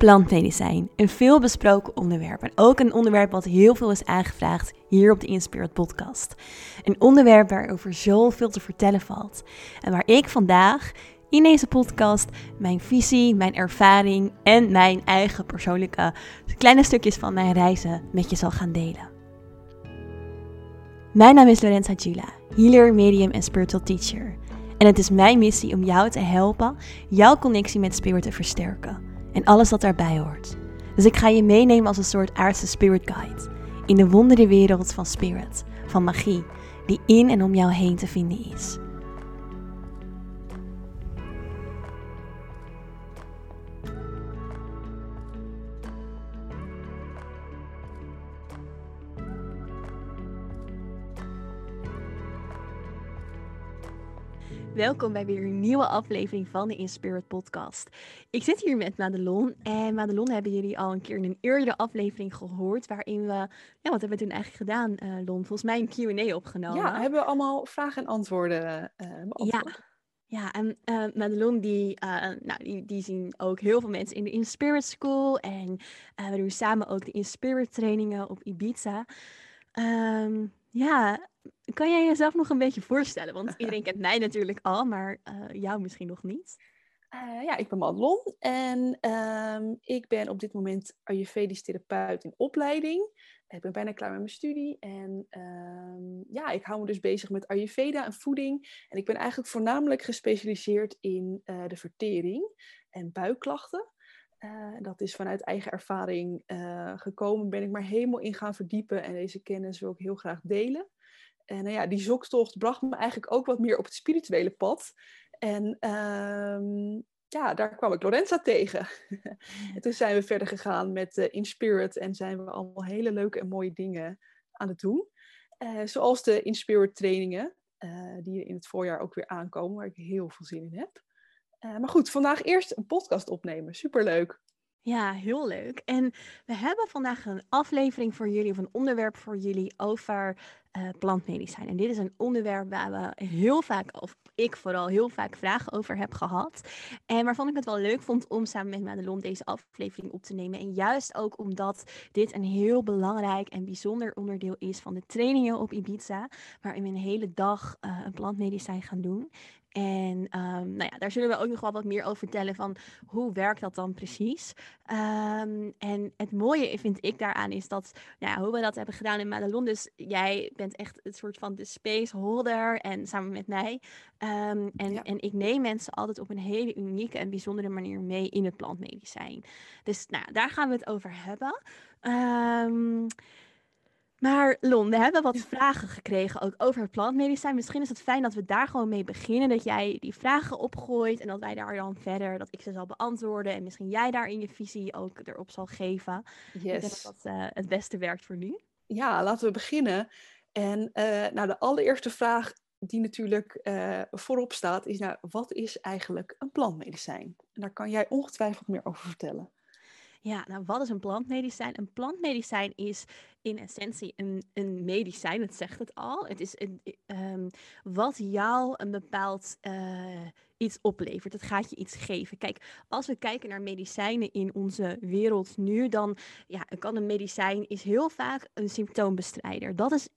plantmedicijn. Een veel besproken onderwerp. En ook een onderwerp wat heel veel is aangevraagd hier op de Inspired podcast. Een onderwerp waarover zoveel te vertellen valt. En waar ik vandaag in deze podcast mijn visie, mijn ervaring en mijn eigen persoonlijke kleine stukjes van mijn reizen met je zal gaan delen. Mijn naam is Lorenza Gila, healer, medium en spiritual teacher. En het is mijn missie om jou te helpen jouw connectie met spirit te versterken en alles wat daarbij hoort. Dus ik ga je meenemen als een soort aardse spirit guide in de wondere wereld van spirit, van magie, die in en om jou heen te vinden is. Welkom bij weer een nieuwe aflevering van de Inspirit podcast. Ik zit hier met Madelon en Madelon hebben jullie al een keer in een eerdere aflevering gehoord waarin we, ja wat hebben we toen eigenlijk gedaan uh, Lon? Volgens mij een Q&A opgenomen. Ja, hebben we allemaal vragen en antwoorden uh, Ja. Ja, en uh, Madelon, die, nou, die, die, zien ook heel veel mensen in de Inspirit School. En we doen samen ook de Inspirit trainingen op Ibiza. Um, ja, kan jij jezelf nog een beetje voorstellen? Want iedereen kent mij natuurlijk al, maar uh, jou misschien nog niet. Uh, ja, ik ben Madelon en um, ik ben op dit moment Ayurvedisch therapeut in opleiding. Ik ben bijna klaar met mijn studie en um, ja, ik hou me dus bezig met Ayurveda en voeding. En ik ben eigenlijk voornamelijk gespecialiseerd in uh, de vertering en buikklachten. Uh, dat is vanuit eigen ervaring uh, gekomen, ben ik maar helemaal in gaan verdiepen en deze kennis wil ik heel graag delen. En uh, ja, die zoektocht bracht me eigenlijk ook wat meer op het spirituele pad. En ehm, ja, daar kwam ik Lorenza tegen. en toen zijn we verder gegaan met In Spirit en zijn we allemaal hele leuke en mooie dingen aan het doen. zoals de In Spirit trainingen, die in het voorjaar ook weer aankomen, waar ik heel veel zin in heb. Maar goed, vandaag eerst een podcast opnemen. Superleuk. Ja, heel leuk. En we hebben vandaag een aflevering voor jullie, of een onderwerp voor jullie over uh, plantmedicijn. En dit is een onderwerp waar we heel vaak, of ik vooral heel vaak vragen over heb gehad. En waarvan ik het wel leuk vond om samen met Madelon deze aflevering op te nemen. En juist ook omdat dit een heel belangrijk en bijzonder onderdeel is van de trainingen op Ibiza. Waarin we een hele dag uh, een plantmedicijn gaan doen. En um, nou ja, daar zullen we ook nog wel wat meer over vertellen van hoe werkt dat dan precies. Um, en het mooie vind ik daaraan is dat, nou ja, hoe we dat hebben gedaan in Madelon. Dus jij bent echt het soort van de space holder en samen met mij. Um, en, ja. en ik neem mensen altijd op een hele unieke en bijzondere manier mee in het plantmedicijn. Dus nou, daar gaan we het over hebben. Um, maar Lon, we hebben wat vragen gekregen ook over het plantmedicijn. Misschien is het fijn dat we daar gewoon mee beginnen. Dat jij die vragen opgooit en dat wij daar dan verder, dat ik ze zal beantwoorden. En misschien jij daar in je visie ook erop zal geven. Yes. Ik denk dat dat uh, het beste werkt voor nu. Ja, laten we beginnen. En uh, nou, de allereerste vraag die natuurlijk uh, voorop staat is, nou, wat is eigenlijk een plantmedicijn? En daar kan jij ongetwijfeld meer over vertellen. Ja, nou wat is een plantmedicijn? Een plantmedicijn is in essentie een, een medicijn, het zegt het al. Het is een, um, wat jou een bepaald uh, iets oplevert. Het gaat je iets geven. Kijk, als we kijken naar medicijnen in onze wereld nu, dan ja, kan een medicijn is heel vaak een symptoombestrijder. Dat is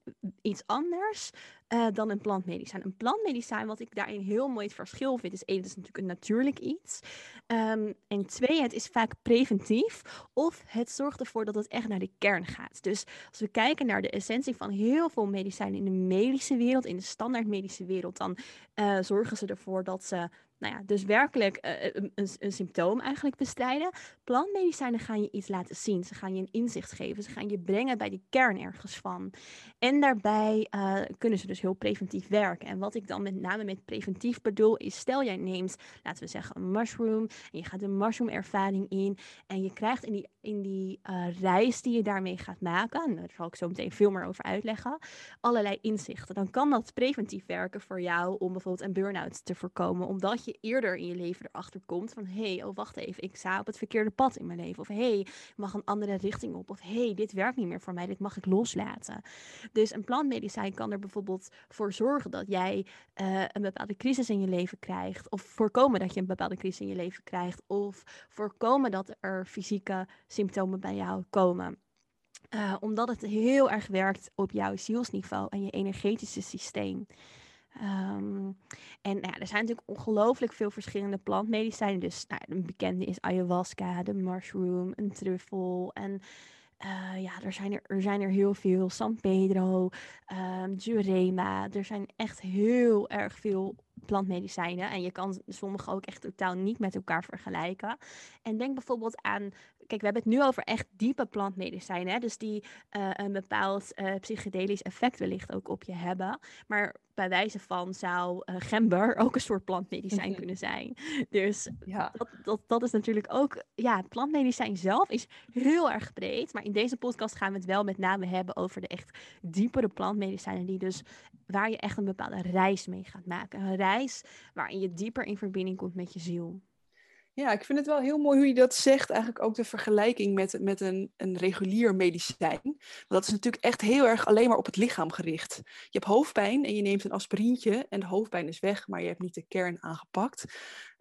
iets anders uh, dan een plantmedicijn. Een plantmedicijn, wat ik daarin heel mooi het verschil vind, is één, het is natuurlijk een natuurlijk iets. Um, en twee, het is vaak preventief of het zorgt ervoor dat het echt naar de kern gaat. Dus als we kijken naar de essentie van heel veel medicijnen in de medische wereld, in de standaard medische wereld, dan uh, zorgen ze ervoor dat ze nou ja, dus werkelijk uh, een, een, een, symptoom eigenlijk bestrijden. Plantmedicijnen gaan je iets laten zien. Ze gaan je een inzicht geven. Ze gaan je brengen bij die kern ergens van. En daarbij uh, kunnen ze dus heel preventief werken. En wat ik dan met name met preventief bedoel, is stel jij neemt, laten we zeggen, een mushroom. En je gaat de mushroom ervaring in. En je krijgt in die, in die reis die je daarmee gaat maken, en daar zal ik zo meteen veel meer over uitleggen, allerlei inzichten. Dan kan dat preventief werken voor jou om bijvoorbeeld een burn-out te voorkomen. Omdat je eerder in je leven erachter komt van hé, hey, oh wacht even, ik sta op het verkeerde pad in mijn leven. Of hé, hey, ik mag een andere richting op. Of hé, hey, dit werkt niet meer voor mij, dit mag ik loslaten. Dus een plantmedicijn kan er bijvoorbeeld voor zorgen dat jij uh, een bepaalde crisis in je leven krijgt. Of voorkomen dat je een bepaalde crisis in je leven krijgt. Of voorkomen dat er fysieke symptomen bij jou komen. Uh, omdat het heel erg werkt op jouw zielsniveau en je energetische systeem. Um, en nou ja, er zijn natuurlijk ongelooflijk veel verschillende plantmedicijnen. Dus nou, een bekende is ayahuasca, de mushroom, een truffel. En uh, ja, er zijn er, er zijn er heel veel. San Pedro, um, Jurema. Er zijn echt heel erg veel plantmedicijnen. En je kan sommige ook echt totaal niet met elkaar vergelijken. En denk bijvoorbeeld aan kijk, we hebben het nu over echt diepe plantmedicijnen. Hè? Dus die uh, een bepaald uh, psychedelisch effect wellicht ook op je hebben. Maar bij wijze van zou uh, gember ook een soort plantmedicijn mhm. kunnen zijn. Dus ja. dat, dat, dat is natuurlijk ook... Ja, plantmedicijn zelf is heel erg breed. Maar in deze podcast gaan we het wel met name hebben over de echt diepere plantmedicijnen. Die dus waar je echt een bepaalde reis mee gaat maken. Een reis waarin je dieper in verbinding komt met je ziel. Ja, ik vind het wel heel mooi hoe je dat zegt. Eigenlijk ook de vergelijking met, met een, een regulier medicijn. Want dat is natuurlijk echt heel erg alleen maar op het lichaam gericht. Je hebt hoofdpijn en je neemt een aspirintje en de hoofdpijn is weg, maar je hebt niet de kern aangepakt.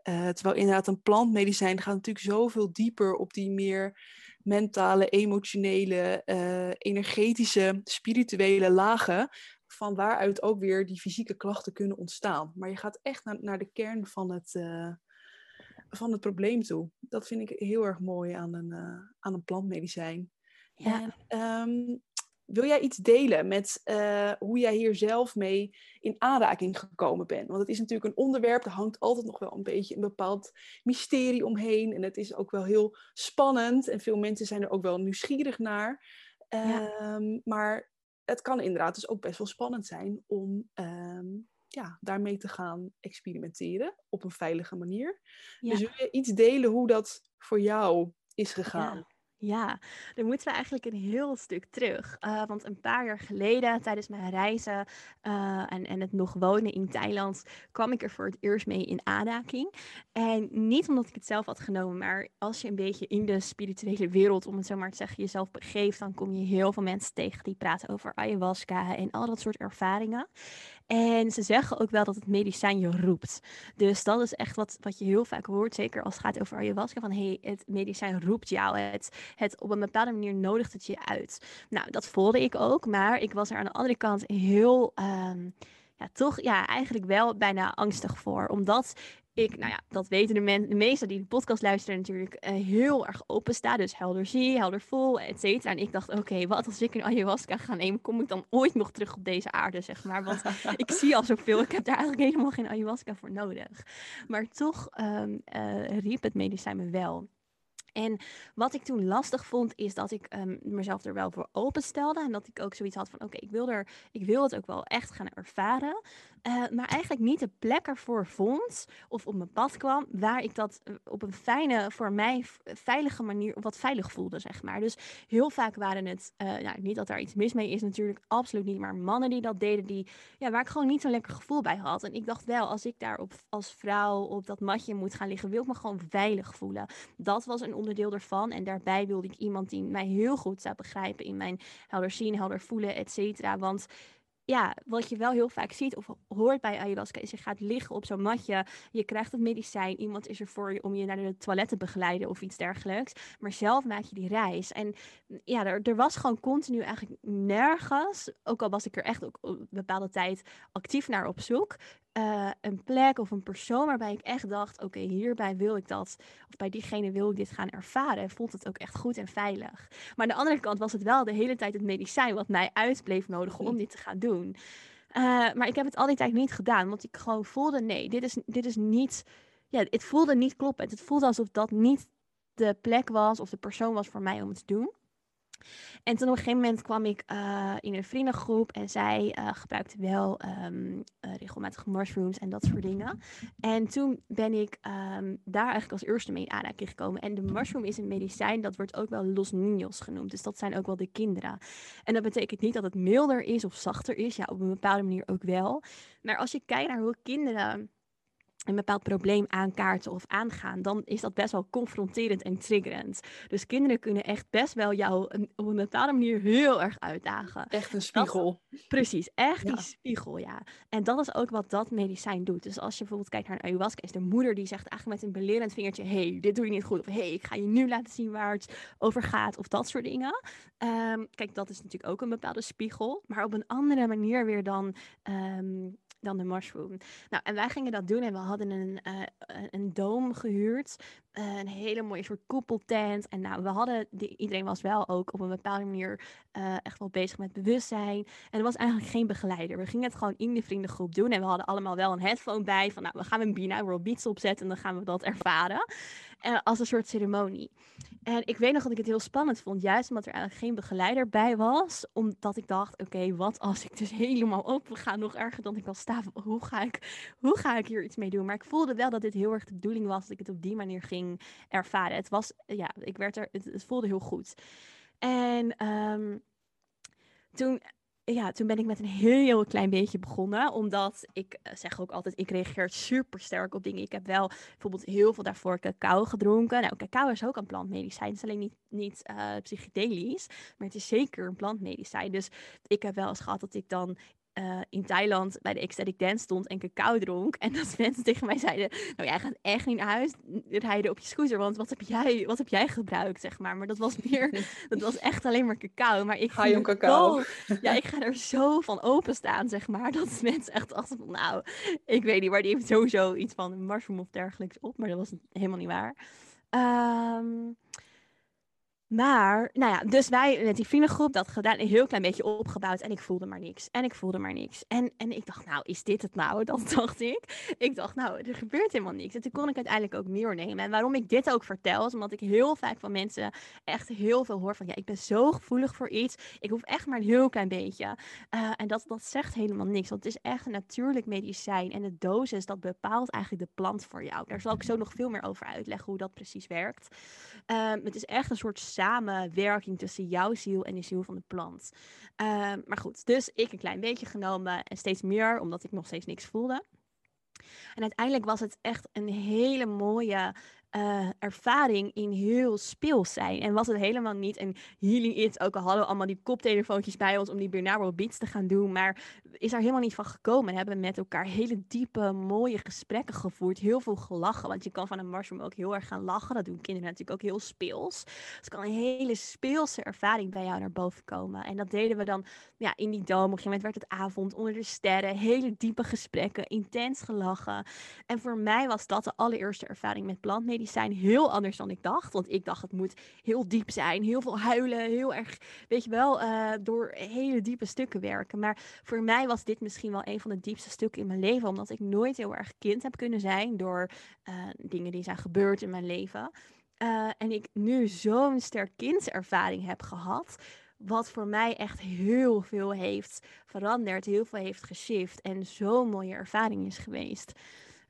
Uh, terwijl inderdaad een plantmedicijn gaat natuurlijk zoveel dieper op die meer mentale, emotionele, uh, energetische, spirituele lagen. Van waaruit ook weer die fysieke klachten kunnen ontstaan. Maar je gaat echt naar, naar de kern van het, uh, van het probleem toe. Dat vind ik heel erg mooi aan een, uh, aan een plantmedicijn. Ja. En, um, wil jij iets delen met uh, hoe jij hier zelf mee in aanraking gekomen bent? Want het is natuurlijk een onderwerp, er hangt altijd nog wel een beetje een bepaald mysterie omheen. En het is ook wel heel spannend en veel mensen zijn er ook wel nieuwsgierig naar. Ja. Um, maar het kan inderdaad dus ook best wel spannend zijn om um, ja, daarmee te gaan experimenteren op een veilige manier. Dus wil je iets delen hoe dat voor jou is gegaan? Ja, dan moeten we eigenlijk een heel stuk terug. Uh, want een paar jaar geleden, tijdens mijn reizen uh, en, en het nog wonen in Thailand, kwam ik er voor het eerst mee in aanraking. En niet omdat ik het zelf had genomen, maar als je een beetje in de spirituele wereld, om het zo maar te zeggen, jezelf begeeft, dan kom je heel veel mensen tegen die praten over ayahuasca en al dat soort ervaringen. En ze zeggen ook wel dat het medicijn je roept. Dus dat is echt wat, wat je heel vaak hoort, zeker als het gaat over ayahuasca, van hey, het medicijn roept jou. Het, het op een bepaalde manier nodigt het je uit. Nou, dat voelde ik ook, maar ik was er aan de andere kant heel... Um, ja, toch ja, eigenlijk wel bijna angstig voor. Omdat ik, nou ja, dat weten de, men, de meesten die de podcast luisteren natuurlijk uh, heel erg open sta. Dus helder zie, helder voel, et cetera. En ik dacht, oké, wat als ik een ayahuasca ga nemen, kom ik dan ooit nog terug op deze aarde, zeg maar. Want ik zie al zoveel, ik heb daar eigenlijk helemaal geen ayahuasca voor nodig. Maar toch um, uh, riep het medicijn me wel. En wat ik toen lastig vond, is dat ik um, mezelf er wel voor openstelde. En dat ik ook zoiets had van, oké, ik wil er, ik wil het ook wel echt gaan ervaren. Uh, maar eigenlijk niet de plek ervoor vond, of op mijn pad kwam, waar ik dat eh, op een fijne, voor mij veilige manier, wat veilig voelde, zeg maar. Dus heel vaak waren het, nou, niet dat daar iets mis mee is natuurlijk, absoluut niet. Maar mannen die dat deden, die, ja, waar ik gewoon niet zo'n lekker gevoel bij had. En ik dacht wel, als ik daar op, als vrouw op dat matje moet gaan liggen, wil ik me gewoon veilig voelen. Dat was een onderdeel ervan. En daarbij wilde ik iemand die mij heel goed zou begrijpen in mijn helder zien, helder voelen, et cetera. Want ja, wat je wel heel vaak ziet of hoort bij ayahuasca is je gaat liggen op zo'n matje, je krijgt het medicijn, iemand is er voor je om je naar de toilet te begeleiden of iets dergelijks, maar zelf maak je die reis. En ja, er, er was gewoon continu eigenlijk nergens, ook al was ik er echt ook een bepaalde tijd actief naar op zoek, uh, een plek of een persoon waarbij ik echt dacht: oké, hierbij wil ik dat. Of bij diegene wil ik dit gaan ervaren. En voelt het ook echt goed en veilig. Maar aan de andere kant was het wel de hele tijd het medicijn wat mij uit bleef nodigen om dit te gaan doen. Uh, maar ik heb het al die tijd niet gedaan, want ik gewoon voelde: nee, dit is, dit is niet. Ja, het voelde niet kloppend. Het voelde alsof dat niet de plek was of de persoon was voor mij om het te doen. En toen op een gegeven moment kwam ik uh, in een vriendengroep en zij uh, gebruikte wel um, uh, regelmatig mushrooms en dat soort dingen. En toen ben ik um, daar eigenlijk als eerste mee in aanraking gekomen. En de mushroom is een medicijn, dat wordt ook wel los niños genoemd. Dus dat zijn ook wel de kinderen. En dat betekent niet dat het milder is of zachter is. Ja, op een bepaalde manier ook wel. Maar als je kijkt naar hoe kinderen een bepaald probleem aankaarten of aangaan, dan is dat best wel confronterend en triggerend. Dus kinderen kunnen echt best wel jou een, op een bepaalde manier heel erg uitdagen. Echt een spiegel. precies, echt die spiegel, ja. En dat is ook wat dat medicijn doet. Dus als je bijvoorbeeld kijkt naar een ayahuasca, is de moeder die zegt eigenlijk met een belerend vingertje, hey, dit doe je niet goed. Of hey, ik ga je nu laten zien waar het over gaat. Of dat soort dingen. Ehm, kijk, dat is natuurlijk ook een bepaalde spiegel. Maar op een andere manier weer dan ehm, dan de mushroom. Nou, en wij gingen dat doen en we hadden een, uh, een doom gehuurd. Uh, een hele mooie soort koepeltent. En nou, we hadden, iedereen was wel ook op een bepaalde manier uh, echt wel bezig met bewustzijn. En er was eigenlijk geen begeleider. We gingen het gewoon in de vriendengroep doen. En we hadden allemaal wel een headphone bij. Van nou, we gaan een binaural beats opzetten en dan gaan we dat ervaren. Uh, als een soort ceremonie. En ik weet nog dat ik het heel spannend vond, juist omdat er eigenlijk geen begeleider bij was. Omdat ik dacht, oké, wat als ik dus helemaal open ga, nog erger dan ik al sta. Hoe ga ik, hoe ga ik hier iets mee doen? Maar ik voelde wel dat dit heel erg de bedoeling was, dat ik het op die manier ging ervaren. Het was, ja, ik werd er, het, voelde heel goed. En um, toen ja, toen ben ik met een heel klein beetje begonnen. Omdat ik uh, zeg ook altijd, ik reageer super sterk op dingen. Ik heb wel bijvoorbeeld heel veel daarvoor cacao gedronken. Nou, cacao is ook een plantmedicijn. Het is alleen niet, niet uh, psychedelisch, maar het is zeker een plantmedicijn. Dus ik heb wel eens gehad dat ik dan uh, in Thailand bij de Ecstatic Dance stond en cacao dronk. En dat mensen tegen mij zeiden, nou jij gaat echt niet naar huis rijden op je scooter, want wat heb jij, wat heb jij gebruikt, zeg maar. Maar dat was meer, dat was echt alleen maar cacao. Maar ik ga je cacao? Zo, ja, ik ga er zo van openstaan, zeg maar, dat mensen echt dachten van, nou, ik weet niet, maar die heeft sowieso iets van een mushroom of dergelijks op, maar dat was helemaal niet waar. Um, maar, nou ja, dus wij met die vriendengroep dat gedaan, een heel klein beetje opgebouwd. En ik voelde maar niks. En ik voelde maar niks. En, en ik dacht, nou, is dit het nou? Dat dacht ik. Ik dacht, nou, er gebeurt helemaal niks. En toen kon ik uiteindelijk ook neernemen. En waarom ik dit ook vertel, is omdat ik heel vaak van mensen echt heel veel hoor van, ja, ik ben zo gevoelig voor iets. Ik hoef echt maar een heel klein beetje. Uh, en dat, dat zegt helemaal niks. Want het is echt een natuurlijk medicijn. En de dosis, dat bepaalt eigenlijk de plant voor jou. Daar zal ik zo nog veel meer over uitleggen hoe dat precies werkt. Um, het is echt een soort samenwerking tussen jouw ziel en de ziel van de plant. Uh, maar goed, dus ik een klein beetje genomen en steeds meer, omdat ik nog steeds niks voelde. En uiteindelijk was het echt een hele mooie uh, ervaring in heel speels zijn. En was het helemaal niet een healing it, ook al hadden we allemaal die koptelefoontjes bij ons om die binaural beats te gaan doen, maar is er helemaal niet van gekomen. En hebben met elkaar hele diepe, mooie gesprekken gevoerd, heel veel gelachen, want je kan van een mushroom ook heel erg gaan lachen. Dat doen kinderen natuurlijk ook heel speels. Dus kan een hele speelse ervaring bij jou naar boven komen. En dat deden we dan ja, in die dome. Op een gegeven moment werd het avond onder de sterren, hele diepe gesprekken, intens gelachen. En voor mij was dat de allereerste ervaring met plantmedicijn zijn heel anders dan ik dacht. Want ik dacht het moet heel diep zijn, heel veel huilen, heel erg, weet je wel, uh, door hele diepe stukken werken. Maar voor mij was dit misschien wel een van de diepste stukken in mijn leven, omdat ik nooit heel erg kind heb kunnen zijn door uh, dingen die zijn gebeurd in mijn leven. Uh, en ik nu zo'n sterk kindservaring heb gehad, wat voor mij echt heel veel heeft veranderd, heel veel heeft geshift en zo'n mooie ervaring is geweest.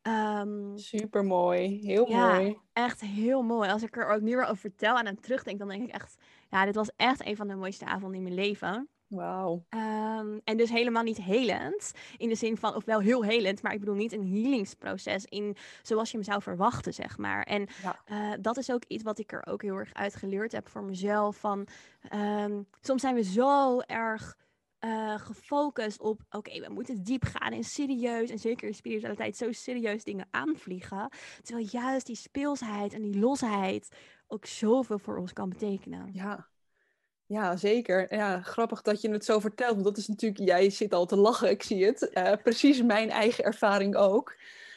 Um, Super mooi, heel ja, mooi. Echt heel mooi. Als ik er ook nu weer over vertel en aan terugdenk, dan denk ik echt, ja, dit was echt een van de mooiste avonden in mijn leven. Wauw. Um, en dus helemaal niet helend. In de zin van, of wel heel helend, maar ik bedoel niet een healingsproces in zoals je hem zou verwachten, zeg maar. En ja. uh, dat is ook iets wat ik er ook heel erg uit geleerd heb voor mezelf. Van um, soms zijn we zo erg uh, gefocust op, oké, we moeten diep gaan en serieus, en zeker in spiritualiteit, zo serieus dingen aanvliegen. Terwijl juist die speelsheid en die losheid ook zoveel voor ons kan betekenen. Ja, ja, zeker. Ja, grappig dat je het zo vertelt. Want dat is natuurlijk, jij zit al te lachen, ik zie het. Uh, precies mijn eigen ervaring ook.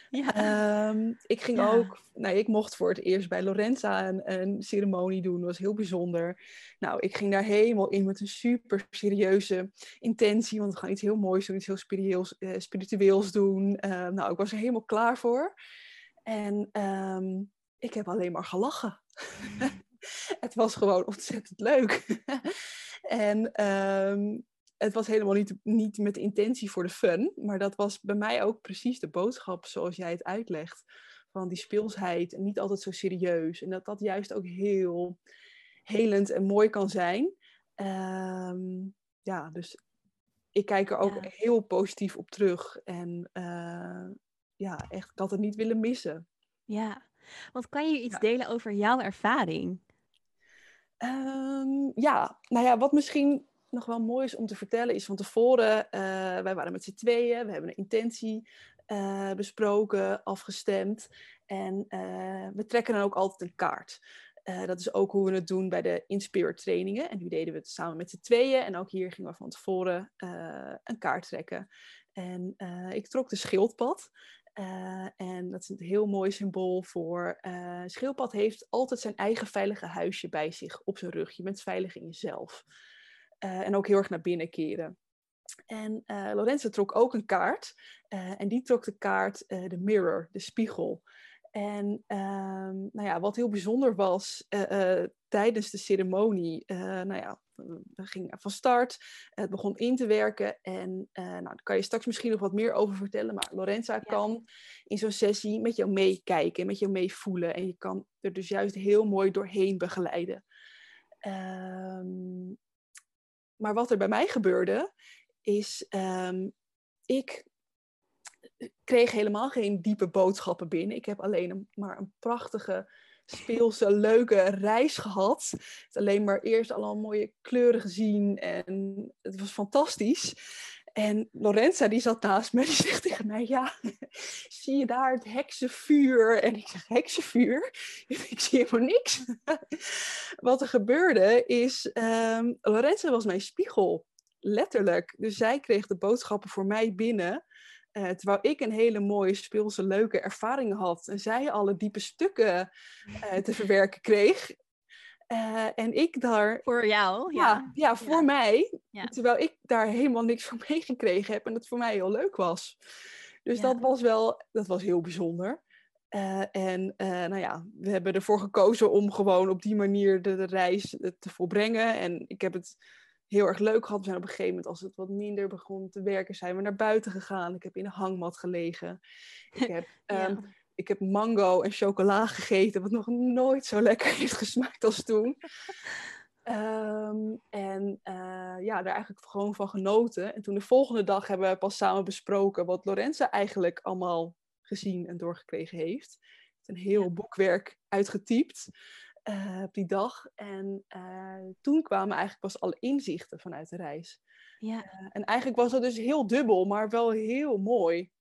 Ja. Um, ik ging ja. ook, nou, ik mocht voor het eerst bij Lorenza een, een, ceremonie doen. Dat was heel bijzonder. Nou, ik ging daar helemaal in met een super serieuze intentie. Want we gaan iets heel moois doen, iets heel spiritueels, uh, spiritueels doen. Uh, nou, ik was er helemaal klaar voor. En um, ik heb alleen maar gelachen. het was gewoon ontzettend leuk. en um, het was helemaal niet, niet met de intentie voor de fun, maar dat was bij mij ook precies de boodschap zoals jij het uitlegt. Van die speelsheid en niet altijd zo serieus. En dat dat juist ook heel helend en mooi kan zijn. Um, ja, dus ik kijk er ook ja. heel positief op terug. En uh, ja, echt, ik had het niet willen missen. Ja, want kan je iets Ja. delen over jouw ervaring? Ehm, ja, nou ja, wat misschien nog wel mooi is om te vertellen is van tevoren, eh, wij waren met z'n tweeën, we hebben een intentie eh, besproken, afgestemd en eh, we trekken dan ook altijd een kaart. Dat is ook hoe we het doen bij de Inspirit trainingen. En nu deden we het samen met z'n tweeën. En ook hier gingen we van tevoren een kaart trekken. En ik trok de schildpad. En dat is een heel mooi symbool voor. eh schildpad heeft altijd zijn eigen veilige huisje bij zich op zijn rug. Je bent veilig in jezelf. Eh, en ook heel erg naar binnen keren. En eh Lorenzo trok ook een kaart. eh, en die trok de kaart de mirror, de spiegel. En ehm, nou ja, wat heel bijzonder was tijdens de ceremonie, nou ja, we gingen van start, het begon in te werken en nou, daar kan je straks misschien nog wat meer over vertellen, maar Lorenza kan in zo'n sessie met jou meekijken, met jou meevoelen en je kan er dus juist heel mooi doorheen begeleiden. Ehm, maar wat er bij mij gebeurde, is um, ik kreeg helemaal geen diepe boodschappen binnen. Ik heb alleen een, maar een prachtige, speelse, leuke reis gehad. Alleen maar eerst al mooie kleuren gezien en het was fantastisch. En Lorenza die zat naast me, die zegt tegen mij, ja, zie je daar het heksenvuur? En ik zeg, heksenvuur? Ik zie helemaal niks. Wat er gebeurde is, um, Lorenza was mijn spiegel, letterlijk. Dus zij kreeg de boodschappen voor mij binnen. Uh, terwijl ik een hele mooie, speelse, leuke ervaring had. En zij alle diepe stukken uh, te verwerken kreeg. Uh, en ik daar... Voor jou? Ja, ja, ja voor ja. mij. Ja. Terwijl ik daar helemaal niks van meegekregen heb. En dat voor mij heel leuk was. Dus dat was wel... Dat was heel bijzonder. Uh, en uh, nou ja, we hebben ervoor gekozen om gewoon op die manier de, de reis te volbrengen. En ik heb het heel erg leuk gehad. We zijn op een gegeven moment, als het wat minder begon te werken, zijn we naar buiten gegaan. Ik heb in een hangmat gelegen. Ik heb, ja. um, ik heb mango en chocola gegeten, wat nog nooit zo lekker heeft gesmaakt als toen. Um, en uh, ja, daar eigenlijk gewoon van genoten. En toen de volgende dag hebben we pas samen besproken wat Lorenza eigenlijk allemaal gezien en doorgekregen heeft. Een heel ja. boekwerk uitgetypt uh, op die dag. En uh, toen kwamen eigenlijk pas alle inzichten vanuit de reis. Ja. En eigenlijk was dat dus heel dubbel, maar wel heel mooi.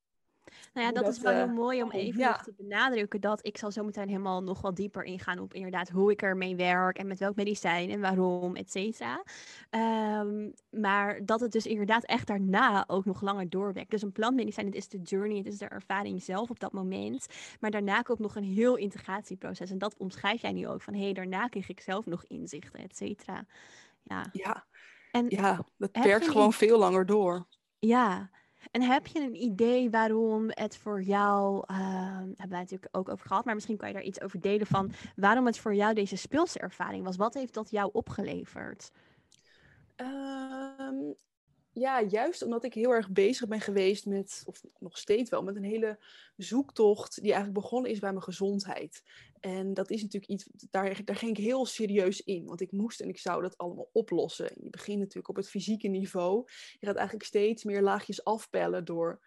Nou ja, dat, dat, is wel heel mooi om even ja. nog te benadrukken dat ik zal zo meteen helemaal nog wat dieper ingaan op inderdaad hoe ik ermee werk en met welk medicijn en waarom, et cetera. Um, maar dat het dus inderdaad echt daarna ook nog langer doorwerkt. Dus een plantmedicijn, het is de journey, het is de ervaring zelf op dat moment. Maar daarna komt nog een heel integratieproces en dat omschrijf jij nu ook van hé, hey, daarna kreeg ik zelf nog inzichten, et cetera. Ja. Ja. En ja, dat werkt gewoon veel langer door. Ja, en heb je een idee waarom het voor jou, uh, hebben wij natuurlijk ook over gehad, maar misschien kan je daar iets over delen van waarom het voor jou deze speelse ervaring was. Wat heeft dat jou opgeleverd? Um, ja, juist omdat ik heel erg bezig ben geweest met, of nog steeds wel, met een hele zoektocht die eigenlijk begonnen is bij mijn gezondheid. En dat is natuurlijk iets, daar, daar ging ik heel serieus in, want ik moest en ik zou dat allemaal oplossen. Je begint natuurlijk op het fysieke niveau. Je gaat eigenlijk steeds meer laagjes afpellen door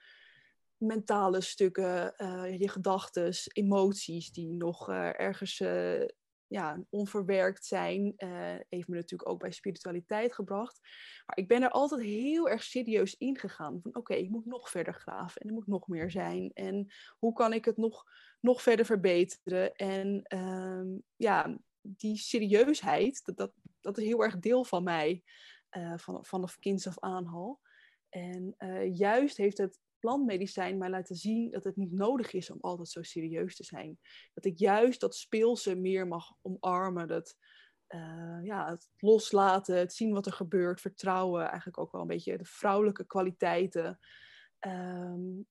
mentale stukken, uh, je gedachten, emoties die nog uh, ergens uh, ja, onverwerkt zijn. heeft me natuurlijk ook bij spiritualiteit gebracht. Maar ik ben er altijd heel erg serieus in gegaan. Van oké, ik moet nog verder graven en er moet nog meer zijn. En hoe kan ik het nog, nog verder verbeteren? En um, ja, die serieusheid, dat, dat, dat is heel erg deel van mij. Uh, van, vanaf kinds af aan al. En uh, juist heeft het plantmedicijn mij laten zien dat het niet nodig is om altijd zo serieus te zijn. Dat ik juist dat speelse meer mag omarmen. Dat, uh, ja, het loslaten, het zien wat er gebeurt, vertrouwen. Eigenlijk ook wel een beetje de vrouwelijke kwaliteiten. Um,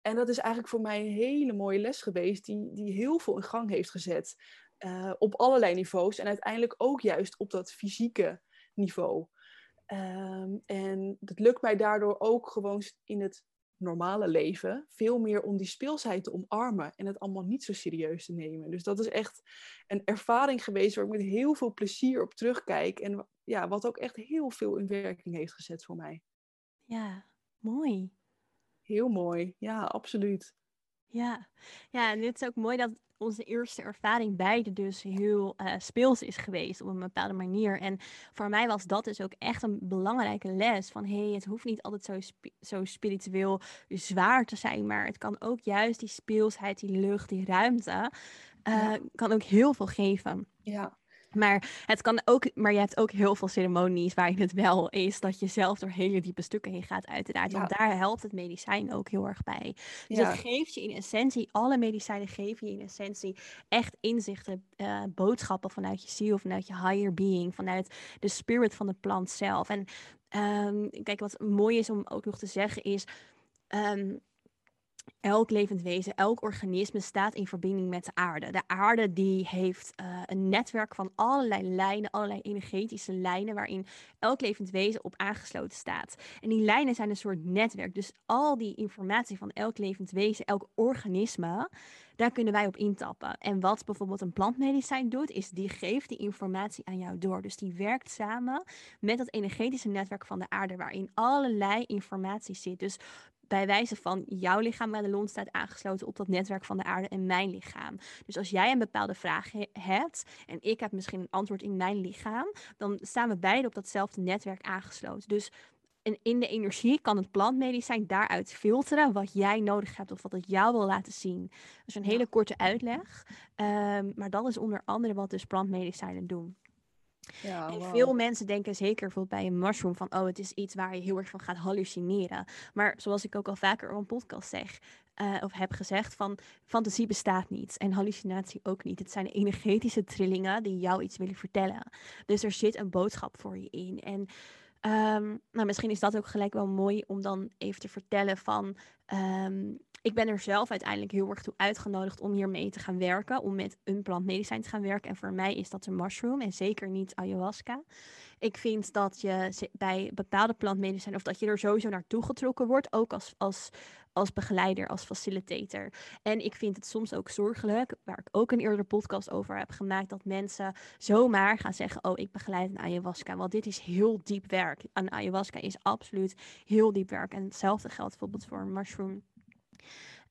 en dat is eigenlijk voor mij een hele mooie les geweest, die, die heel veel in gang heeft gezet. Uh, op allerlei niveaus en uiteindelijk ook juist op dat fysieke niveau. Um, en het lukt mij daardoor ook gewoon in het normale leven veel meer om die speelsheid te omarmen en het allemaal niet zo serieus te nemen. Dus dat is echt een ervaring geweest waar ik met heel veel plezier op terugkijk en ja, wat ook echt heel veel in werking heeft gezet voor mij. Ja, mooi. Heel mooi, ja, absoluut. Ja. ja, en dit is ook mooi dat onze eerste ervaring beide dus heel uh, speels is geweest op een bepaalde manier. En voor mij was dat dus ook echt een belangrijke les van hé, hey, het hoeft niet altijd zo, zo spiritueel zwaar te zijn, maar het kan ook juist die speelsheid, die lucht, die ruimte, uh, kan ook heel veel geven. Ja. Maar, het kan ook, maar je hebt ook heel veel ceremonies waarin het wel is dat je zelf door hele diepe stukken heen gaat, uiteraard. Want daar helpt het medicijn ook heel erg bij. Dus het geeft je in essentie, alle medicijnen geven je in essentie echt inzichten, uh, boodschappen vanuit je ziel, vanuit je higher being, vanuit de spirit van de plant zelf. En um, kijk, wat mooi is om ook nog te zeggen is. Um, elk levend wezen, elk organisme staat in verbinding met de aarde. De aarde die heeft uh, een netwerk van allerlei lijnen, allerlei energetische lijnen, waarin elk levend wezen op aangesloten staat. En die lijnen zijn een soort netwerk. Dus al die informatie van elk levend wezen, elk organisme, daar kunnen wij op intappen. En wat bijvoorbeeld een plantmedicijn doet, is die geeft die informatie aan jou door. Dus die werkt samen met dat energetische netwerk van de aarde, waarin allerlei informatie zit. Dus bij wijze van jouw lichaam bij de lont staat aangesloten op dat netwerk van de aarde en mijn lichaam. Dus als jij een bepaalde vraag hebt en ik heb misschien een antwoord in mijn lichaam, dan staan we beide op datzelfde netwerk aangesloten. Dus en in de energie kan het plantmedicijn daaruit filteren wat jij nodig hebt of wat het jou wil laten zien. Dat is een hele korte uitleg. Um, maar dat is onder andere wat dus plantmedicijnen doen. Ja, en veel mensen denken zeker bijvoorbeeld bij een mushroom van, oh, het is iets waar je heel erg van gaat hallucineren. Maar zoals ik ook al vaker op een podcast zeg, uh, of heb gezegd, van fantasie bestaat niet en hallucinatie ook niet. Het zijn energetische trillingen die jou iets willen vertellen. Dus er zit een boodschap voor je in. En um, nou, misschien is dat ook gelijk wel mooi om dan even te vertellen van um, ik ben er zelf uiteindelijk heel erg toe uitgenodigd om hiermee te gaan werken, om met een plantmedicijn te gaan werken. En voor mij is dat een mushroom en zeker niet ayahuasca. Ik vind dat je bij bepaalde plantmedicijn, of dat je er sowieso naartoe getrokken wordt, ook als, als, als begeleider, als facilitator. En ik vind het soms ook zorgelijk, waar ik ook een eerdere podcast over heb gemaakt, dat mensen zomaar gaan zeggen: Oh, ik begeleid een ayahuasca. Want dit is heel diep werk. Een ayahuasca is absoluut heel diep werk. En hetzelfde geldt bijvoorbeeld voor een mushroom.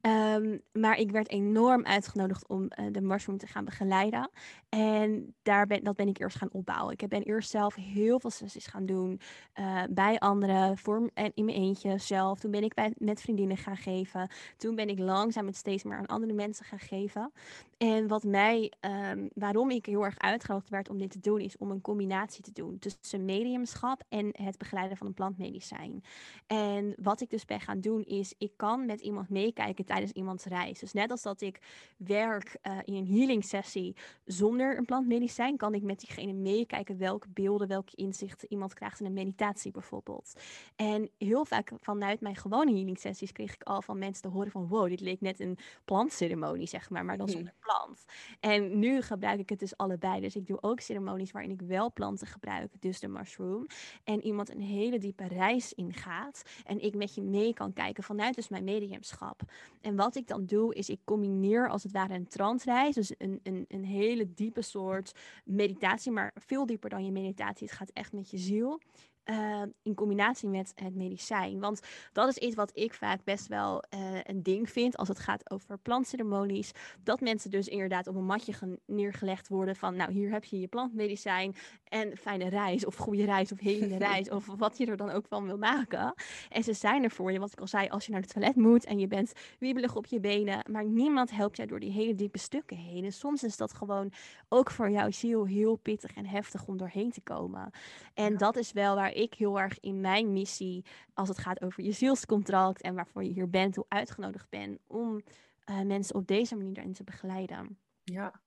Um, maar ik werd enorm uitgenodigd om uh, de mushroom te gaan begeleiden. En daar ben, dat ben ik eerst gaan opbouwen. Ik ben eerst zelf heel veel sessies gaan doen uh, bij anderen voor, en in mijn eentje zelf. Toen ben ik bij, met vriendinnen gaan geven. Toen ben ik langzaam met steeds meer aan andere mensen gaan geven. En wat mij, um, waarom ik heel erg uitgenodigd werd om dit te doen, is om een combinatie te doen tussen mediumschap en het begeleiden van een plantmedicijn. En wat ik dus ben gaan doen, is ik kan met iemand meekijken tijdens iemands reis. Dus net als dat ik werk uh, in een healing sessie zonder een plantmedicijn, kan ik met diegene meekijken welke beelden, welke inzichten iemand krijgt in een meditatie bijvoorbeeld. En heel vaak vanuit mijn gewone healing sessies kreeg ik al van mensen te horen van wow, dit leek net een plantceremonie, zeg maar, maar dan zonder plant. En nu gebruik ik het dus allebei. Dus ik doe ook ceremonies waarin ik wel planten gebruik, dus de mushroom. En iemand een hele diepe reis ingaat en ik met je mee kan kijken vanuit dus mijn mediumschap. En wat ik dan doe, is ik combineer als het ware een transreis. Dus een, een, een hele diepe soort meditatie, maar veel dieper dan je meditatie. Het gaat echt met je ziel. Uh, in combinatie met het medicijn. Want dat is iets wat ik vaak best wel uh, een ding vind als het gaat over plantceremonies. Dat mensen dus inderdaad op een matje neergelegd worden van nou hier heb je je plantmedicijn en fijne reis of goede reis of hele reis of wat je er dan ook van wil maken. En ze zijn er voor je, wat ik al zei, als je naar het toilet moet en je bent wiebelig op je benen, maar niemand helpt jou door die hele diepe stukken heen. En soms is dat gewoon ook voor jouw ziel heel pittig en heftig om doorheen te komen. En ja. dat is wel waar ik heel erg in mijn missie, als het gaat over je zielscontract en waarvoor je hier bent, hoe uitgenodigd ben om uh, mensen op deze manier erin te begeleiden. Ja,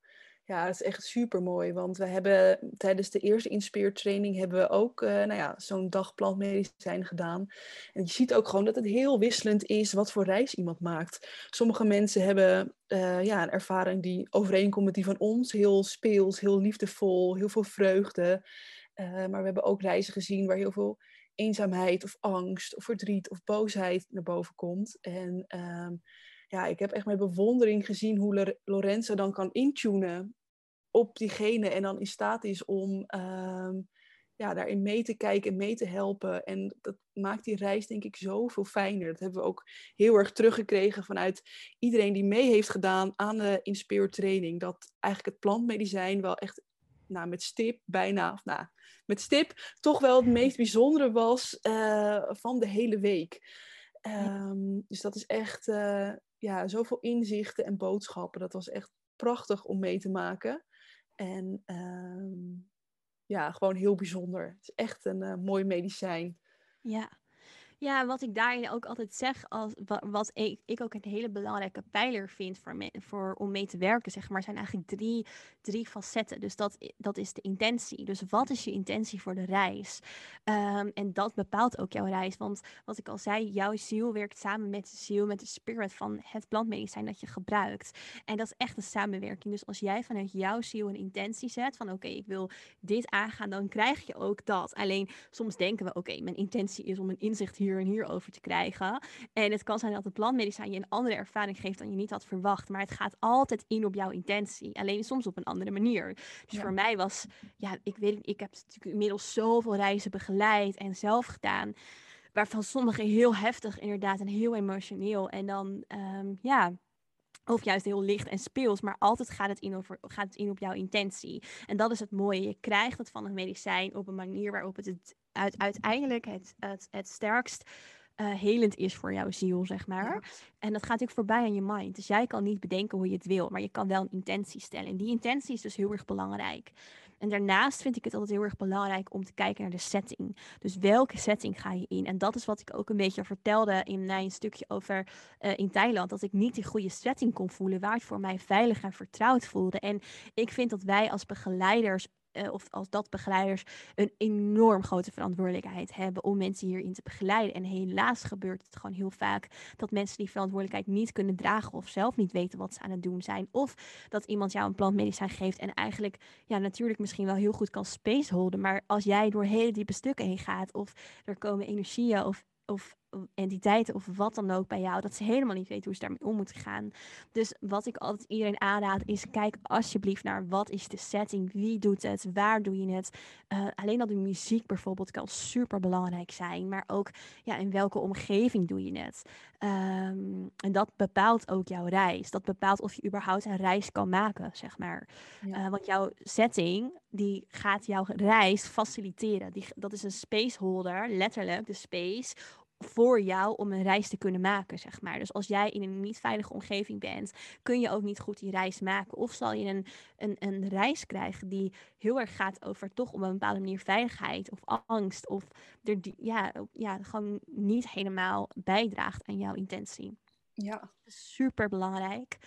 ja, dat is echt super mooi. Want we hebben tijdens de eerste Inspireer hebben we ook uh, nou ja, zo'n dag plantmedicijn gedaan. En je ziet ook gewoon dat het heel wisselend is wat voor reis iemand maakt. Sommige mensen hebben uh, ja, een ervaring die overeenkomt met die van ons. Heel speels, heel liefdevol, heel veel vreugde. Uh, maar we hebben ook reizen gezien waar heel veel eenzaamheid of angst of verdriet of boosheid naar boven komt. En um, ja, ik heb echt met bewondering gezien hoe Lorenzo dan kan intunen op diegene en dan in staat is om um, ja, daarin mee te kijken en mee te helpen. En dat maakt die reis denk ik zoveel fijner. Dat hebben we ook heel erg teruggekregen vanuit iedereen die mee heeft gedaan aan de Inspire training. Dat eigenlijk het plantmedicijn wel echt nou, met stip bijna, of nou, met stip toch wel het meest bijzondere was uh, van de hele week. Um, dus dat is echt uh, ja, zoveel inzichten en boodschappen. Dat was echt prachtig om mee te maken. En um, ja, gewoon heel bijzonder. Het is echt een uh, mooi medicijn. Ja. Ja, wat ik daarin ook altijd zeg, als, wat, ik, ook een hele belangrijke pijler vind voor, me, voor om mee te werken, zeg maar, zijn eigenlijk drie, drie facetten. Dus dat, dat is de intentie. Dus wat is je intentie voor de reis? Um, en dat bepaalt ook jouw reis. Want wat ik al zei, jouw ziel werkt samen met de ziel, met de spirit van het plantmedicijn dat je gebruikt. En dat is echt een samenwerking. Dus als jij vanuit jouw ziel een intentie zet van oké, ik wil dit aangaan, dan krijg je ook dat. Alleen soms denken we oké, mijn intentie is om een inzicht hier hier en hier over te krijgen. En het kan zijn dat het plantmedicijn je een andere ervaring geeft dan je niet had verwacht. Maar het gaat altijd in op jouw intentie. Alleen soms op een andere manier. Dus voor mij was, ja, ik weet ik heb natuurlijk inmiddels zoveel reizen begeleid en zelf gedaan. Waarvan sommige heel heftig inderdaad en heel emotioneel. En dan, um, ja, of juist heel licht en speels, maar altijd gaat het, in over, gaat het in op jouw intentie. En dat is het mooie. Je krijgt het van het medicijn op een manier waarop het, het uit, uiteindelijk het, het, het sterkst uh, helend is voor jouw ziel, zeg maar. En dat gaat natuurlijk voorbij aan je mind. Dus jij kan niet bedenken hoe je het wil, maar je kan wel een intentie stellen. En die intentie is dus heel erg belangrijk. En daarnaast vind ik het altijd heel erg belangrijk om te kijken naar de setting. Dus welke setting ga je in? En dat is wat ik ook een beetje vertelde in mijn stukje over uh, in Thailand. Dat ik niet die goede setting kon voelen waar het voor mij veilig en vertrouwd voelde. En ik vind dat wij als begeleiders uh, of als dat begeleiders een enorm grote verantwoordelijkheid hebben om mensen hierin te begeleiden. En helaas gebeurt het gewoon heel vaak dat mensen die verantwoordelijkheid niet kunnen dragen of zelf niet weten wat ze aan het doen zijn. Of dat iemand jou een plantmedicijn geeft en eigenlijk ja, natuurlijk misschien wel heel goed kan spaceholden. Maar als jij door hele diepe stukken heen gaat of er komen energieën of of entiteiten of wat dan ook bij jou, dat ze helemaal niet weten hoe ze daarmee om moeten gaan. Dus wat ik altijd iedereen aanraad is, kijk alsjeblieft naar wat is de setting, wie doet het, waar doe je het. Uh, alleen al de muziek bijvoorbeeld kan super belangrijk zijn, maar ook ja, in welke omgeving doe je het. Um, en dat bepaalt ook jouw reis. Dat bepaalt of je überhaupt een reis kan maken, zeg maar. Ja. Uh, want jouw setting, die gaat jouw reis faciliteren. Die, dat is een spaceholder, letterlijk de space voor jou om een reis te kunnen maken, zeg maar. Dus als jij in een niet veilige omgeving bent, kun je ook niet goed die reis maken. Of zal je een, een, een reis krijgen die heel erg gaat over toch op een bepaalde manier veiligheid of angst. Of er, ja, ja, gewoon niet helemaal bijdraagt aan jouw intentie. Ja. Super belangrijk.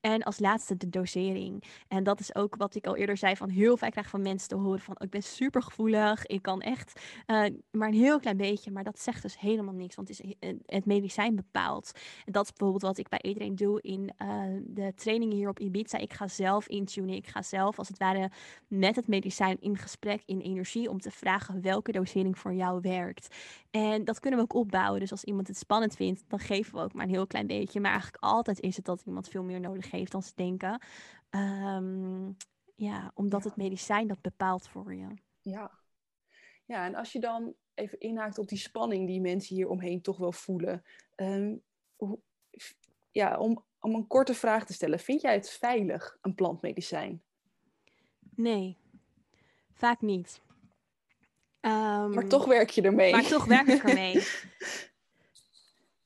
En als laatste de dosering. En dat is ook wat ik al eerder zei, van heel vaak krijg van mensen te horen van ik ben super gevoelig, ik kan echt uh, maar een heel klein beetje, maar dat zegt dus helemaal niks, want het is eh, het medicijn bepaalt. En dat is bijvoorbeeld wat ik bij iedereen doe in uh, de trainingen hier op Ibiza. Ik ga zelf intunen, ik ga zelf als het ware met het medicijn in gesprek in energie om te vragen welke dosering voor jou werkt. En dat kunnen we ook opbouwen. Dus als iemand het spannend vindt, dan geven we ook maar een heel klein beetje. Maar eigenlijk altijd is het dat iemand veel meer nodig geeft dan ze denken. Um, ja, omdat het medicijn dat bepaalt voor je. Ja. ja, en als je dan even inhaakt op die spanning die mensen hier omheen toch wel voelen. Um, hoe, ja, om, om een korte vraag te stellen. Vind jij het veilig, een plantmedicijn? Nee, vaak niet. Um, maar toch werk je ermee. Maar toch werk ik ermee.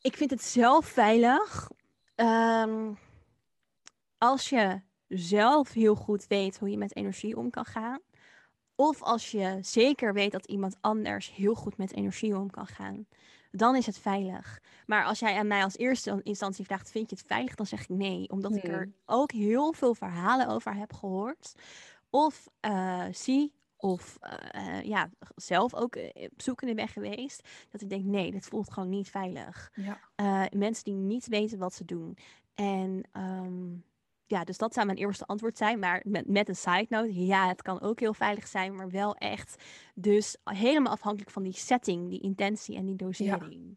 ik vind het zelf veilig. Um, als je zelf heel goed weet hoe je met energie om kan gaan. Of als je zeker weet dat iemand anders heel goed met energie om kan gaan. Dan is het veilig. Maar als jij aan mij als eerste instantie vraagt: vind je het veilig? Dan zeg ik nee. Omdat ik er ook heel veel verhalen over heb gehoord. Of uh, zie of uh, ja, zelf ook op zoekende ben geweest. Dat ik denk, nee, dit voelt gewoon niet veilig. Ja. Uh, mensen die niet weten wat ze doen. En um, ja, dus dat zou mijn eerste antwoord zijn. Maar met, met een side note, ja, het kan ook heel veilig zijn, maar wel echt. Dus helemaal afhankelijk van die setting, die intentie en die dosering.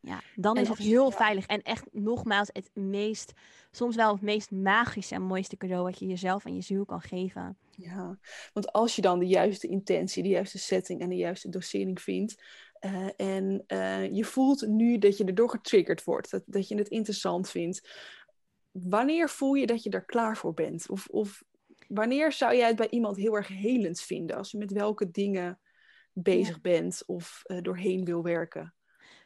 Ja, dan En is het heel ja. veilig. En echt nogmaals het meest, soms wel het meest magische en mooiste cadeau wat je jezelf en je ziel kan geven. Ja, want als je dan de juiste intentie, de juiste setting en de juiste dosering vindt. eh, en eh, je voelt nu dat je erdoor getriggerd wordt, dat, dat je het interessant vindt. Wanneer voel je dat je er klaar voor bent? Of, of wanneer zou jij het bij iemand heel erg helend vinden? Als je met welke dingen bezig bent of eh, doorheen wil werken?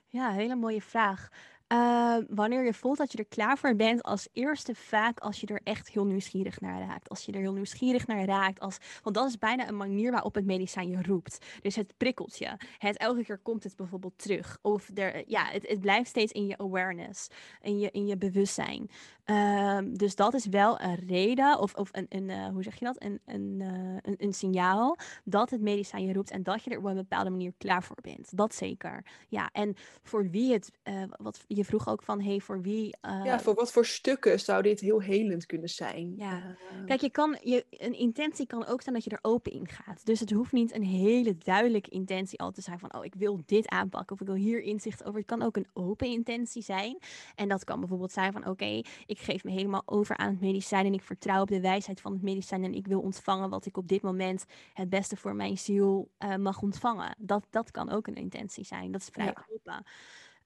Ja, hele mooie vraag. Eh, wanneer je voelt dat je er klaar voor bent, als eerste vaak als je er echt heel nieuwsgierig naar raakt. Als je er heel nieuwsgierig naar raakt, als, want dat is bijna een manier waarop het medicijn je roept. Dus het prikkelt je. Het, elke keer komt het bijvoorbeeld terug. Of er, ja, het, blijft steeds in je awareness, in je, in je bewustzijn. Ehm, dus dat is wel een reden, of, of een, een eh, hoe zeg je dat? Een, een, eh, een, een signaal dat het medicijn je roept en dat je er op een bepaalde manier klaar voor bent. Dat zeker. Ja, en voor wie het, eh, wat je vroeg ook van, hey, voor wie. eh, ja, voor wat voor stukken zou dit heel helend kunnen zijn? Ja. Eh, Kijk, je kan, je, een intentie kan ook zijn dat je er open in gaat. Dus het hoeft niet een hele duidelijke intentie al te zijn van, oh, ik wil dit aanpakken of ik wil hier inzicht over. Het kan ook een open intentie zijn. En dat kan bijvoorbeeld zijn van, oké, ik geef me helemaal over aan het medicijn en ik vertrouw op de wijsheid van het medicijn en ik wil ontvangen wat ik op dit moment het beste voor mijn ziel eh, mag ontvangen. Dat, dat kan ook een intentie zijn. Dat is vrij Ja. open.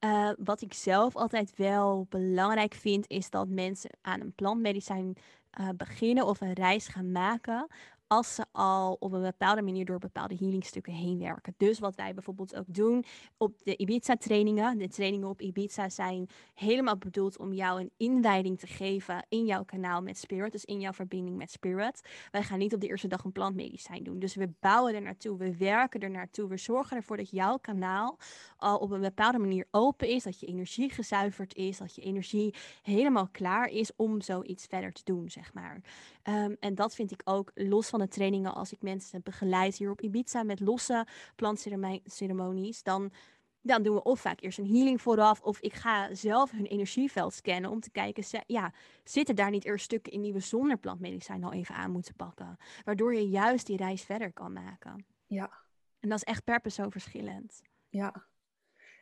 Eh, wat ik zelf altijd wel belangrijk vind, is dat mensen aan een plantmedicijn eh, beginnen of een reis gaan maken als ze al op een bepaalde manier door bepaalde healingstukken heen werken. Dus wat wij bijvoorbeeld ook doen op de Ibiza-trainingen. De trainingen op Ibiza zijn helemaal bedoeld om jou een inwijding te geven in jouw kanaal met Spirit, dus in jouw verbinding met Spirit. Wij gaan niet op de eerste dag een plantmedicijn doen. Dus we bouwen er naartoe, we werken er naartoe, we zorgen ervoor dat jouw kanaal al op een bepaalde manier open is, dat je energie gezuiverd is, dat je energie helemaal klaar is om zoiets verder te doen, zeg maar. Ehm, en dat vind ik ook los van de trainingen, als ik mensen begeleid hier op Ibiza met losse plantceremonies, dan, dan doen we of vaak eerst een healing vooraf, of ik ga zelf hun energieveld scannen om te kijken, ja, zitten daar niet eerst stukken in die we zonder plantmedicijn al even aan moeten pakken, waardoor je juist die reis verder kan maken. Ja. En dat is echt per persoon verschillend. Ja.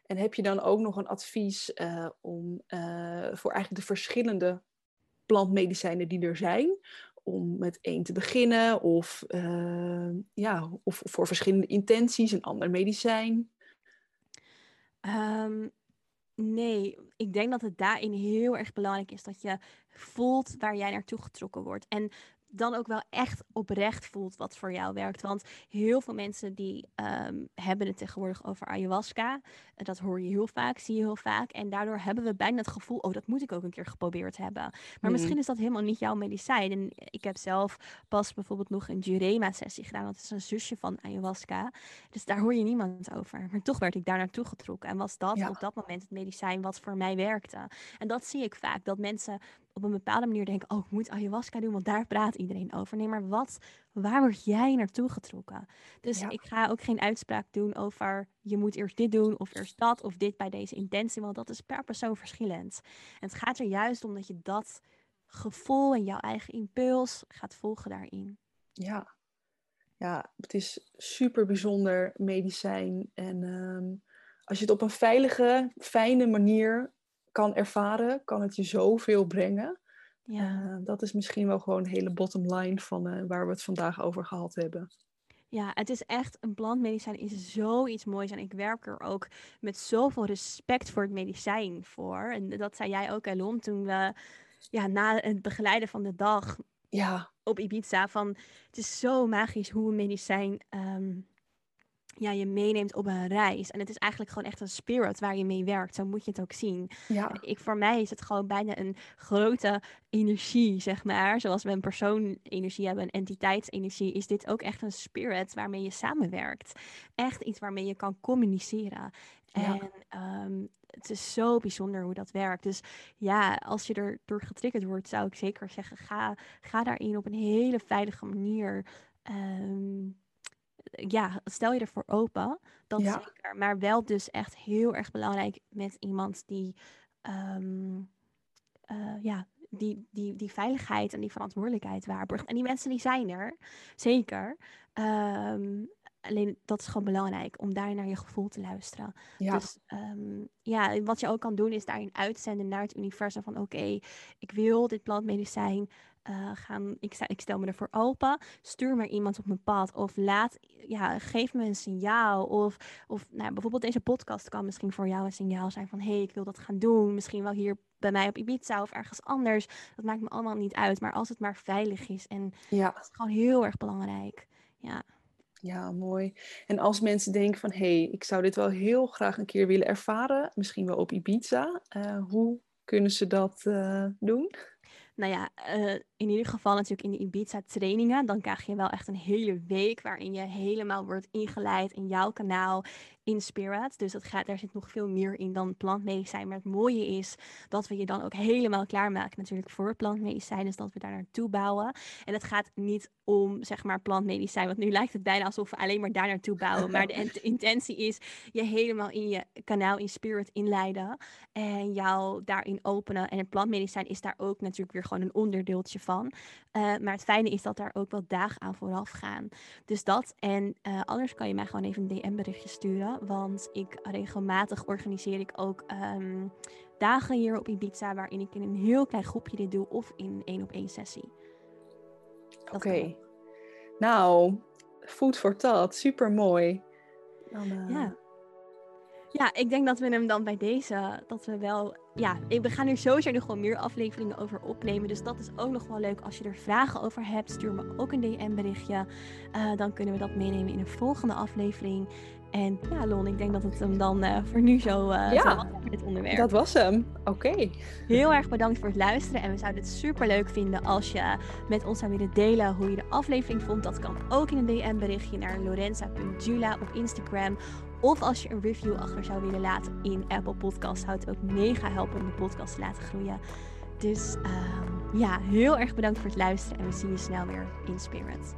En heb je dan ook nog een advies eh, om eh, voor eigenlijk de verschillende plantmedicijnen die er zijn, om met één te beginnen of, eh, ja, of voor verschillende intenties een ander medicijn? Ehm, nee, ik denk dat het daarin heel erg belangrijk is dat je voelt waar jij naartoe getrokken wordt. En dan ook wel echt oprecht voelt wat voor jou werkt. Want heel veel mensen die ehm, hebben het tegenwoordig over ayahuasca. Dat hoor je heel vaak, zie je heel vaak. En daardoor hebben we bijna het gevoel, oh, dat moet ik ook een keer geprobeerd hebben. Maar Mhm. misschien is dat helemaal niet jouw medicijn. En ik heb zelf pas bijvoorbeeld nog een Jurema-sessie gedaan. Dat is een zusje van ayahuasca. Dus daar hoor je niemand over. Maar toch werd ik daar naartoe getrokken. En was dat Ja. op dat moment het medicijn wat voor mij werkte. En dat zie ik vaak. Dat mensen op een bepaalde manier denken... oh, ik moet ayahuasca doen, want daar praat iedereen over. Nee, maar wat, waar word jij naartoe getrokken? Dus Ja. ik ga ook geen uitspraak doen over... je moet eerst dit doen of eerst dat of dit bij deze intentie. Want dat is per persoon verschillend. En het gaat er juist om dat je dat gevoel en jouw eigen impuls gaat volgen daarin. Ja. ja, het is super bijzonder medicijn. En ehm, als je het op een veilige, fijne manier kan ervaren, kan het je zoveel brengen. Ja. Eh, dat is misschien wel gewoon een hele bottom line van eh, waar we het vandaag over gehad hebben. Ja, het is echt, een plantmedicijn is zoiets moois. En ik werk er ook met zoveel respect voor het medicijn voor. En dat zei jij ook, Elon, toen we ja, na het begeleiden van de dag Ja, op Ibiza. Van, het is zo magisch hoe een medicijn ehm, ja, je meeneemt op een reis. En het is eigenlijk gewoon echt een spirit waar je mee werkt. Zo moet je het ook zien. ja, Ik, voor mij is het gewoon bijna een grote energie, zeg maar. Zoals we een persoon energie hebben, een entiteitsenergie, is dit ook echt een spirit waarmee je samenwerkt. Echt iets waarmee je kan communiceren. Ja. En ehm, het is zo bijzonder hoe dat werkt. Dus ja, als je er door getriggerd wordt, zou ik zeker zeggen, ga, ga daarin op een hele veilige manier. ehm, ja, stel je ervoor open. Dat Ja. zeker. Maar wel dus echt heel erg belangrijk met iemand die, ehm, eh, ja, die, die, die veiligheid en die verantwoordelijkheid waarborgt. En die mensen die zijn er, zeker. Ehm, alleen dat is gewoon belangrijk om daar naar je gevoel te luisteren. Ja. Dus ehm, ja, wat je ook kan doen is daarin uitzenden naar het universum van oké, ik wil dit plantmedicijn uh, gaan, ik, sta, ik stel me ervoor open. Stuur maar iemand op mijn pad. Of laat, ja, geef me een signaal. Of, of nou, bijvoorbeeld deze podcast kan misschien voor jou een signaal zijn van hé, hey, ik wil dat gaan doen. Misschien wel hier bij mij op Ibiza of ergens anders. Dat maakt me allemaal niet uit. Maar als het maar veilig is. En ja. dat is gewoon heel erg belangrijk. Ja. Ja, mooi. En als mensen denken van hé, hey, ik zou dit wel heel graag een keer willen ervaren, misschien wel op Ibiza, uh, hoe kunnen ze dat uh, doen? Nou ja, uh, in ieder geval natuurlijk in de Ibiza trainingen. Dan krijg je wel echt een hele week waarin je helemaal wordt ingeleid in jouw kanaal in Spirit. Dus dat gaat, daar zit nog veel meer in dan plantmedicijn. Maar het mooie is dat we je dan ook helemaal klaarmaken natuurlijk voor plantmedicijn. Dus dat we daar naartoe bouwen. En het gaat niet om zeg maar plantmedicijn. Want nu lijkt het bijna alsof we alleen maar daar naartoe bouwen. Maar de, de intentie is je helemaal in je kanaal in Spirit inleiden. En jou daarin openen. En het plantmedicijn is daar ook natuurlijk weer gewoon een onderdeeltje van. Uh, maar het fijne is dat daar ook wel dagen aan vooraf gaan. Dus dat. En uh, anders kan je mij gewoon even een DM-berichtje sturen. Want ik regelmatig organiseer ik ook um, dagen hier op Ibiza. Waarin ik in een heel klein groepje dit doe. Of in één op één sessie. Oké. Okay. Nou, food for thought. Super mooi. Uh... Ja. Ja, ik denk dat we hem dan bij deze, dat we wel, ja, we gaan hier sowieso nog gewoon meer afleveringen over opnemen. Dus dat is ook nog wel leuk. Als je er vragen over hebt, stuur me ook een DM berichtje. Uh, dan kunnen we dat meenemen in een volgende aflevering. En ja, Lon, ik denk dat het hem dan uh, voor nu zo, uh, ja, zo was voor dit onderwerp. dat was hem. Oké. Okay. Heel erg bedankt voor het luisteren. En we zouden het super leuk vinden als je met ons zou willen delen hoe je de aflevering vond. Dat kan ook in een DM berichtje naar lorenza.jula op Instagram. Of als je een review achter zou willen laten in Apple Podcasts, zou het ook mega helpen om de podcast te laten groeien. Dus um, ja, heel erg bedankt voor het luisteren en we zien je snel weer in Spirit.